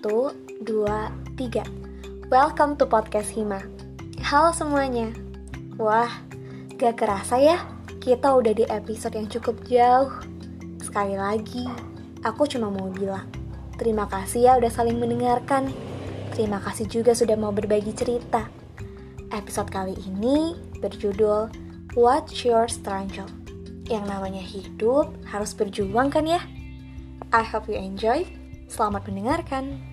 Satu, dua, tiga. Welcome to podcast Hima. Halo semuanya. Wah, gak kerasa ya, kita udah di episode yang cukup jauh. Sekali lagi, aku cuma mau bilang, terima kasih ya udah saling mendengarkan. Terima kasih juga sudah mau berbagi cerita. Episode kali ini berjudul What's Your Struggle? Yang namanya hidup harus berjuang kan ya? I hope you enjoy. Selamat mendengarkan.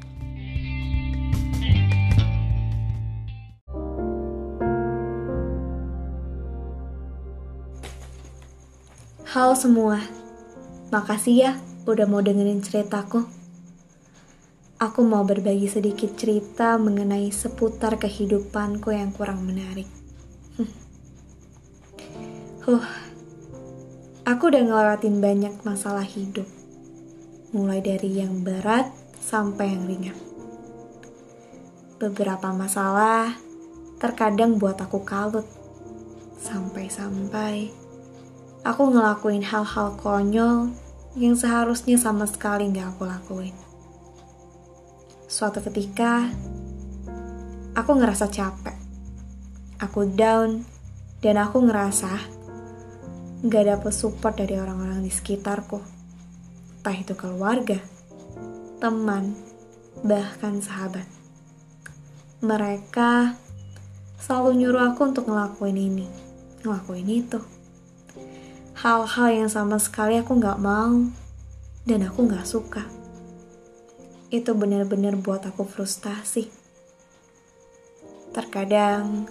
Halo semua, makasih ya udah mau dengerin ceritaku. Aku mau berbagi sedikit cerita mengenai seputar kehidupanku yang kurang menarik. huh, aku udah ngelewatin banyak masalah hidup mulai dari yang berat sampai yang ringan. Beberapa masalah terkadang buat aku kalut, sampai-sampai aku ngelakuin hal-hal konyol yang seharusnya sama sekali gak aku lakuin. Suatu ketika, aku ngerasa capek, aku down, dan aku ngerasa gak dapet support dari orang-orang di sekitarku entah itu keluarga, teman, bahkan sahabat. Mereka selalu nyuruh aku untuk ngelakuin ini, ngelakuin itu. Hal-hal yang sama sekali aku gak mau dan aku gak suka. Itu benar-benar buat aku frustasi. Terkadang,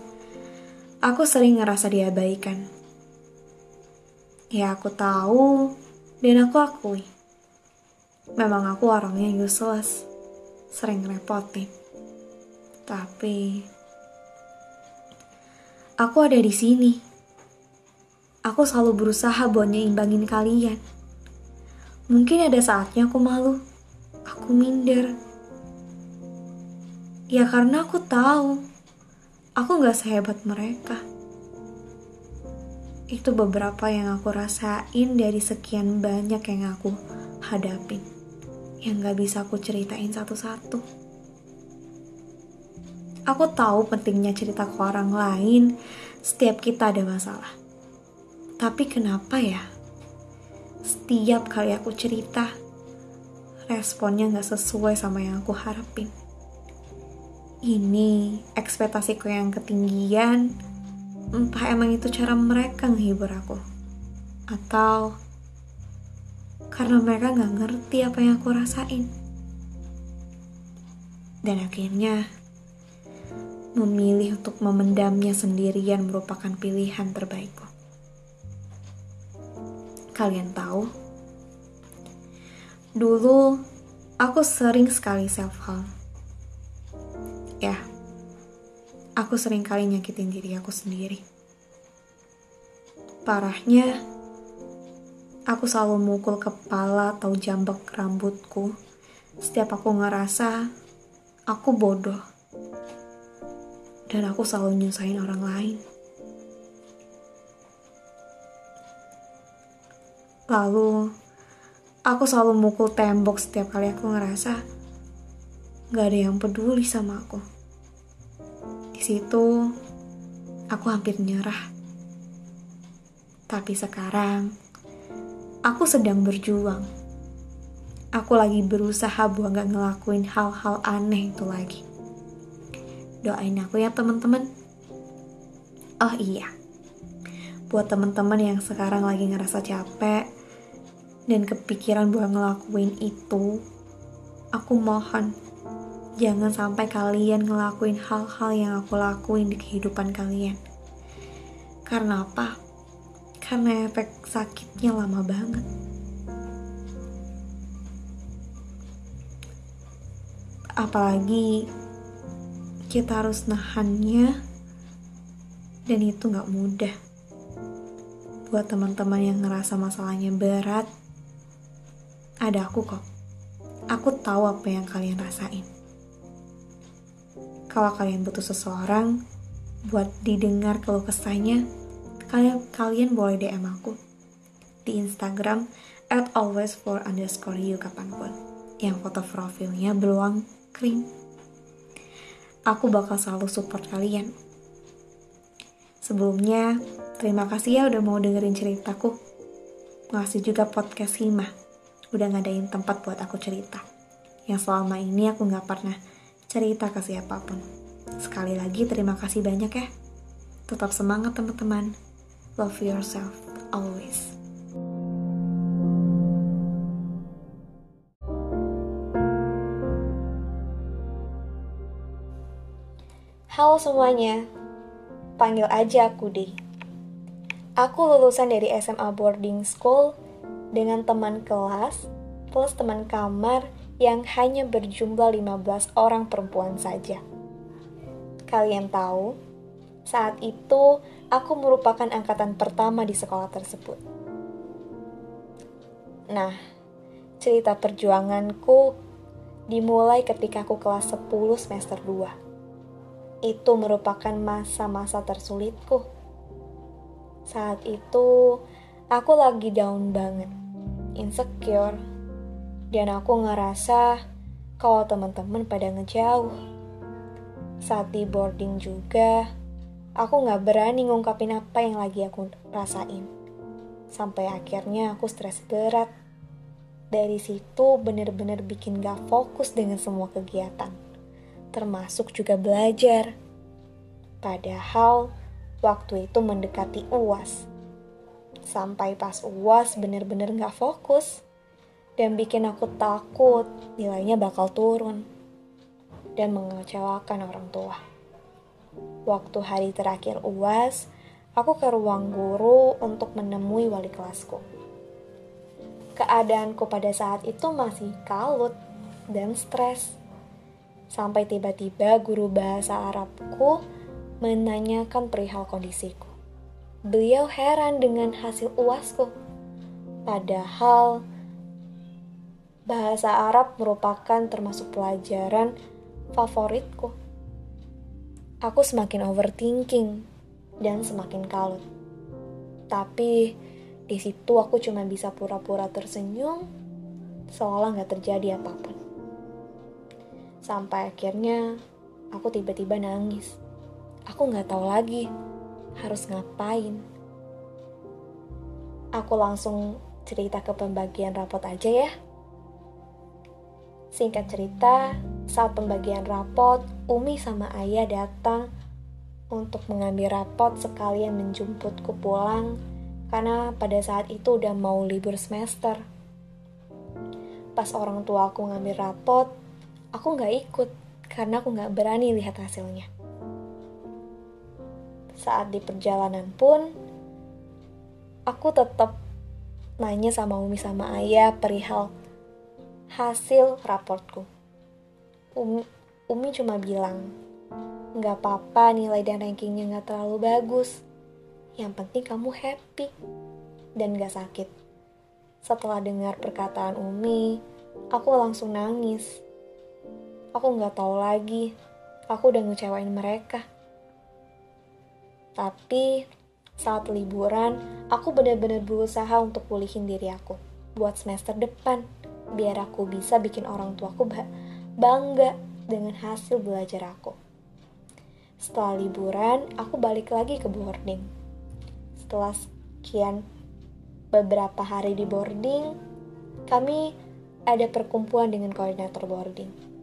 aku sering ngerasa diabaikan. Ya aku tahu dan aku akui Memang aku orangnya useless, sering repotin. Tapi aku ada di sini. Aku selalu berusaha buat nyimbangin kalian. Mungkin ada saatnya aku malu, aku minder. Ya karena aku tahu, aku gak sehebat mereka. Itu beberapa yang aku rasain dari sekian banyak yang aku hadapin yang gak bisa aku ceritain satu-satu. Aku tahu pentingnya cerita ke orang lain setiap kita ada masalah. Tapi kenapa ya? Setiap kali aku cerita, responnya gak sesuai sama yang aku harapin. Ini ekspektasiku yang ketinggian, entah emang itu cara mereka menghibur aku. Atau karena mereka gak ngerti apa yang aku rasain. Dan akhirnya, memilih untuk memendamnya sendirian merupakan pilihan terbaikku. Kalian tahu, dulu aku sering sekali self-harm. Ya, aku sering kali nyakitin diri aku sendiri. Parahnya, Aku selalu mukul kepala atau jambak rambutku setiap aku ngerasa aku bodoh. Dan aku selalu nyusahin orang lain. Lalu, aku selalu mukul tembok setiap kali aku ngerasa gak ada yang peduli sama aku. Di situ, aku hampir nyerah. Tapi sekarang, Aku sedang berjuang. Aku lagi berusaha buat gak ngelakuin hal-hal aneh itu lagi. Doain aku ya teman-teman. Oh iya, buat teman-teman yang sekarang lagi ngerasa capek dan kepikiran buat ngelakuin itu, aku mohon jangan sampai kalian ngelakuin hal-hal yang aku lakuin di kehidupan kalian. Karena apa? karena efek sakitnya lama banget. Apalagi kita harus nahannya dan itu gak mudah. Buat teman-teman yang ngerasa masalahnya berat, ada aku kok. Aku tahu apa yang kalian rasain. Kalau kalian butuh seseorang buat didengar keluh kesahnya, kalian, kalian boleh DM aku di Instagram at always for underscore you kapan pun yang foto profilnya beruang kering. Aku bakal selalu support kalian. Sebelumnya, terima kasih ya udah mau dengerin ceritaku. Ngasih juga podcast Hima, udah ngadain tempat buat aku cerita. Yang selama ini aku gak pernah cerita ke siapa pun. Sekali lagi terima kasih banyak ya. Tetap semangat teman-teman. Love yourself always. Halo semuanya, panggil aja aku deh. Aku lulusan dari SMA boarding school dengan teman kelas plus teman kamar yang hanya berjumlah 15 orang perempuan saja. Kalian tahu, saat itu aku merupakan angkatan pertama di sekolah tersebut. Nah, cerita perjuanganku dimulai ketika aku kelas 10 semester 2 itu merupakan masa-masa tersulitku. Saat itu, aku lagi down banget, insecure, dan aku ngerasa kalau teman-teman pada ngejauh. Saat di boarding juga, aku gak berani ngungkapin apa yang lagi aku rasain. Sampai akhirnya aku stres berat. Dari situ bener-bener bikin gak fokus dengan semua kegiatan termasuk juga belajar. Padahal waktu itu mendekati UAS. Sampai pas UAS bener-bener gak fokus dan bikin aku takut nilainya bakal turun dan mengecewakan orang tua. Waktu hari terakhir UAS, aku ke ruang guru untuk menemui wali kelasku. Keadaanku pada saat itu masih kalut dan stres Sampai tiba-tiba guru bahasa Arabku menanyakan perihal kondisiku. Beliau heran dengan hasil uasku. Padahal bahasa Arab merupakan termasuk pelajaran favoritku. Aku semakin overthinking dan semakin kalut. Tapi di situ aku cuma bisa pura-pura tersenyum seolah nggak terjadi apa pun. Sampai akhirnya aku tiba-tiba nangis. Aku nggak tahu lagi harus ngapain. Aku langsung cerita ke pembagian rapot aja ya. Singkat cerita, saat pembagian rapot, Umi sama Ayah datang untuk mengambil rapot sekalian menjemputku pulang karena pada saat itu udah mau libur semester. Pas orang tua aku ngambil rapot, aku nggak ikut karena aku nggak berani lihat hasilnya. Saat di perjalanan pun, aku tetap nanya sama Umi sama Ayah perihal hasil raportku. Umi, Umi cuma bilang, nggak apa-apa nilai dan rankingnya nggak terlalu bagus. Yang penting kamu happy dan gak sakit. Setelah dengar perkataan Umi, aku langsung nangis Aku nggak tahu lagi, aku udah ngecewain mereka. Tapi saat liburan, aku benar-benar berusaha untuk pulihin diri aku buat semester depan, biar aku bisa bikin orang tuaku bangga dengan hasil belajar aku. Setelah liburan, aku balik lagi ke boarding. Setelah sekian beberapa hari di boarding, kami ada perkumpulan dengan koordinator boarding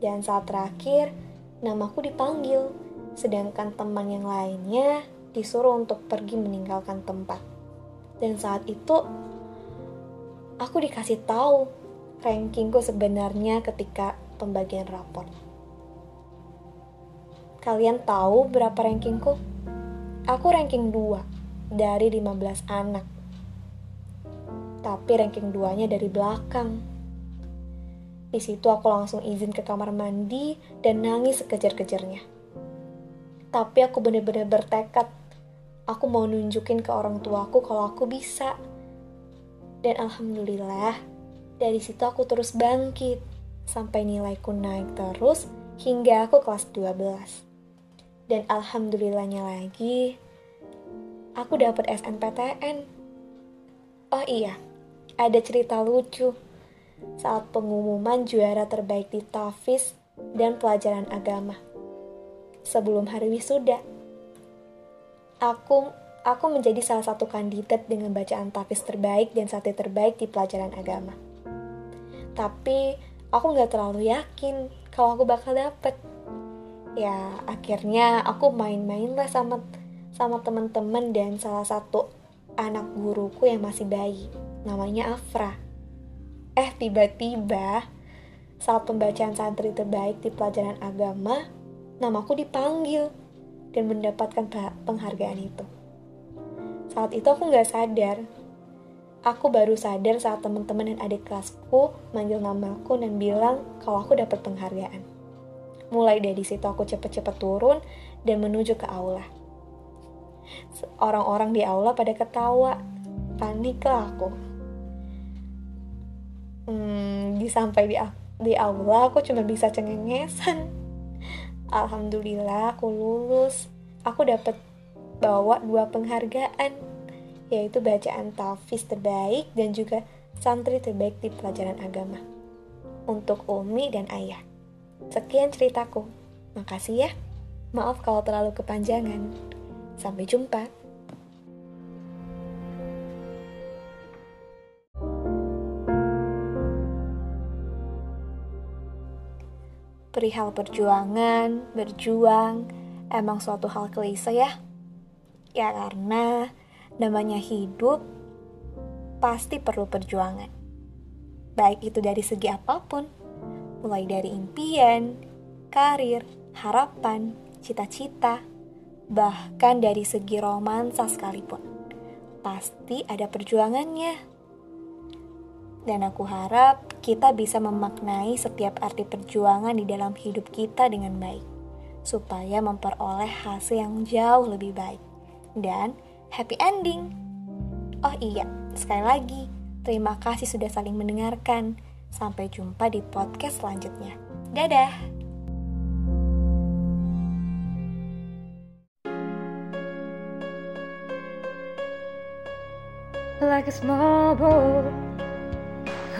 dan saat terakhir, namaku dipanggil, sedangkan teman yang lainnya disuruh untuk pergi meninggalkan tempat. Dan saat itu, aku dikasih tahu rankingku sebenarnya ketika pembagian rapor. Kalian tahu berapa rankingku? Aku ranking 2 dari 15 anak. Tapi ranking 2-nya dari belakang. Di situ aku langsung izin ke kamar mandi dan nangis sekejar-kejarnya. Tapi aku benar-benar bertekad. Aku mau nunjukin ke orang tuaku kalau aku bisa. Dan alhamdulillah, dari situ aku terus bangkit. Sampai nilaiku naik terus hingga aku kelas 12. Dan alhamdulillahnya lagi, aku dapat SNPTN. Oh iya, ada cerita lucu saat pengumuman juara terbaik di TAFIS dan pelajaran agama. Sebelum hari wisuda, aku aku menjadi salah satu kandidat dengan bacaan tafis terbaik dan sate terbaik di pelajaran agama. Tapi aku nggak terlalu yakin kalau aku bakal dapet. Ya akhirnya aku main-main lah sama sama teman-teman dan salah satu anak guruku yang masih bayi, namanya Afra. Eh tiba-tiba saat pembacaan santri terbaik di pelajaran agama, namaku dipanggil dan mendapatkan penghargaan itu. Saat itu aku nggak sadar. Aku baru sadar saat teman-teman dan adik kelasku manggil namaku dan bilang kalau aku dapat penghargaan. Mulai dari situ aku cepet-cepet turun dan menuju ke aula. Orang-orang di aula pada ketawa, panik lah aku. Hmm, di sampai di di aula aku cuma bisa cengengesan alhamdulillah aku lulus aku dapat bawa dua penghargaan yaitu bacaan tafis terbaik dan juga santri terbaik di pelajaran agama untuk Umi dan Ayah. Sekian ceritaku. Makasih ya. Maaf kalau terlalu kepanjangan. Sampai jumpa. Perihal perjuangan, berjuang, emang suatu hal klise ya. Ya karena namanya hidup pasti perlu perjuangan. Baik itu dari segi apa pun, mulai dari impian, karir, harapan, cita-cita, bahkan dari segi romansa sekalipun. Pasti ada perjuangannya. Dan aku harap kita bisa memaknai setiap arti perjuangan di dalam hidup kita dengan baik, supaya memperoleh hasil yang jauh lebih baik dan happy ending. Oh iya, sekali lagi, terima kasih sudah saling mendengarkan. Sampai jumpa di podcast selanjutnya. Dadah! Like a small boat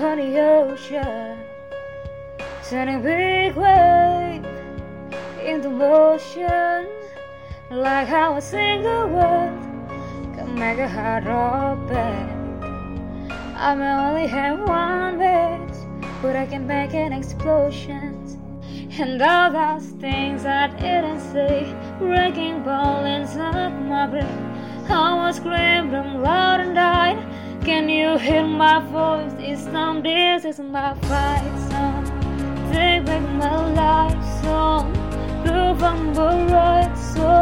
on the ocean, turning big wave into motion, like how a single word can make a heart open. I may only have one base, but I can make an explosion. And all those things I didn't say, breaking ball inside my brain. I was screamed loud and died. Can you hear my voice? It's some this is my fight song. Take back my life song. I'm the right song.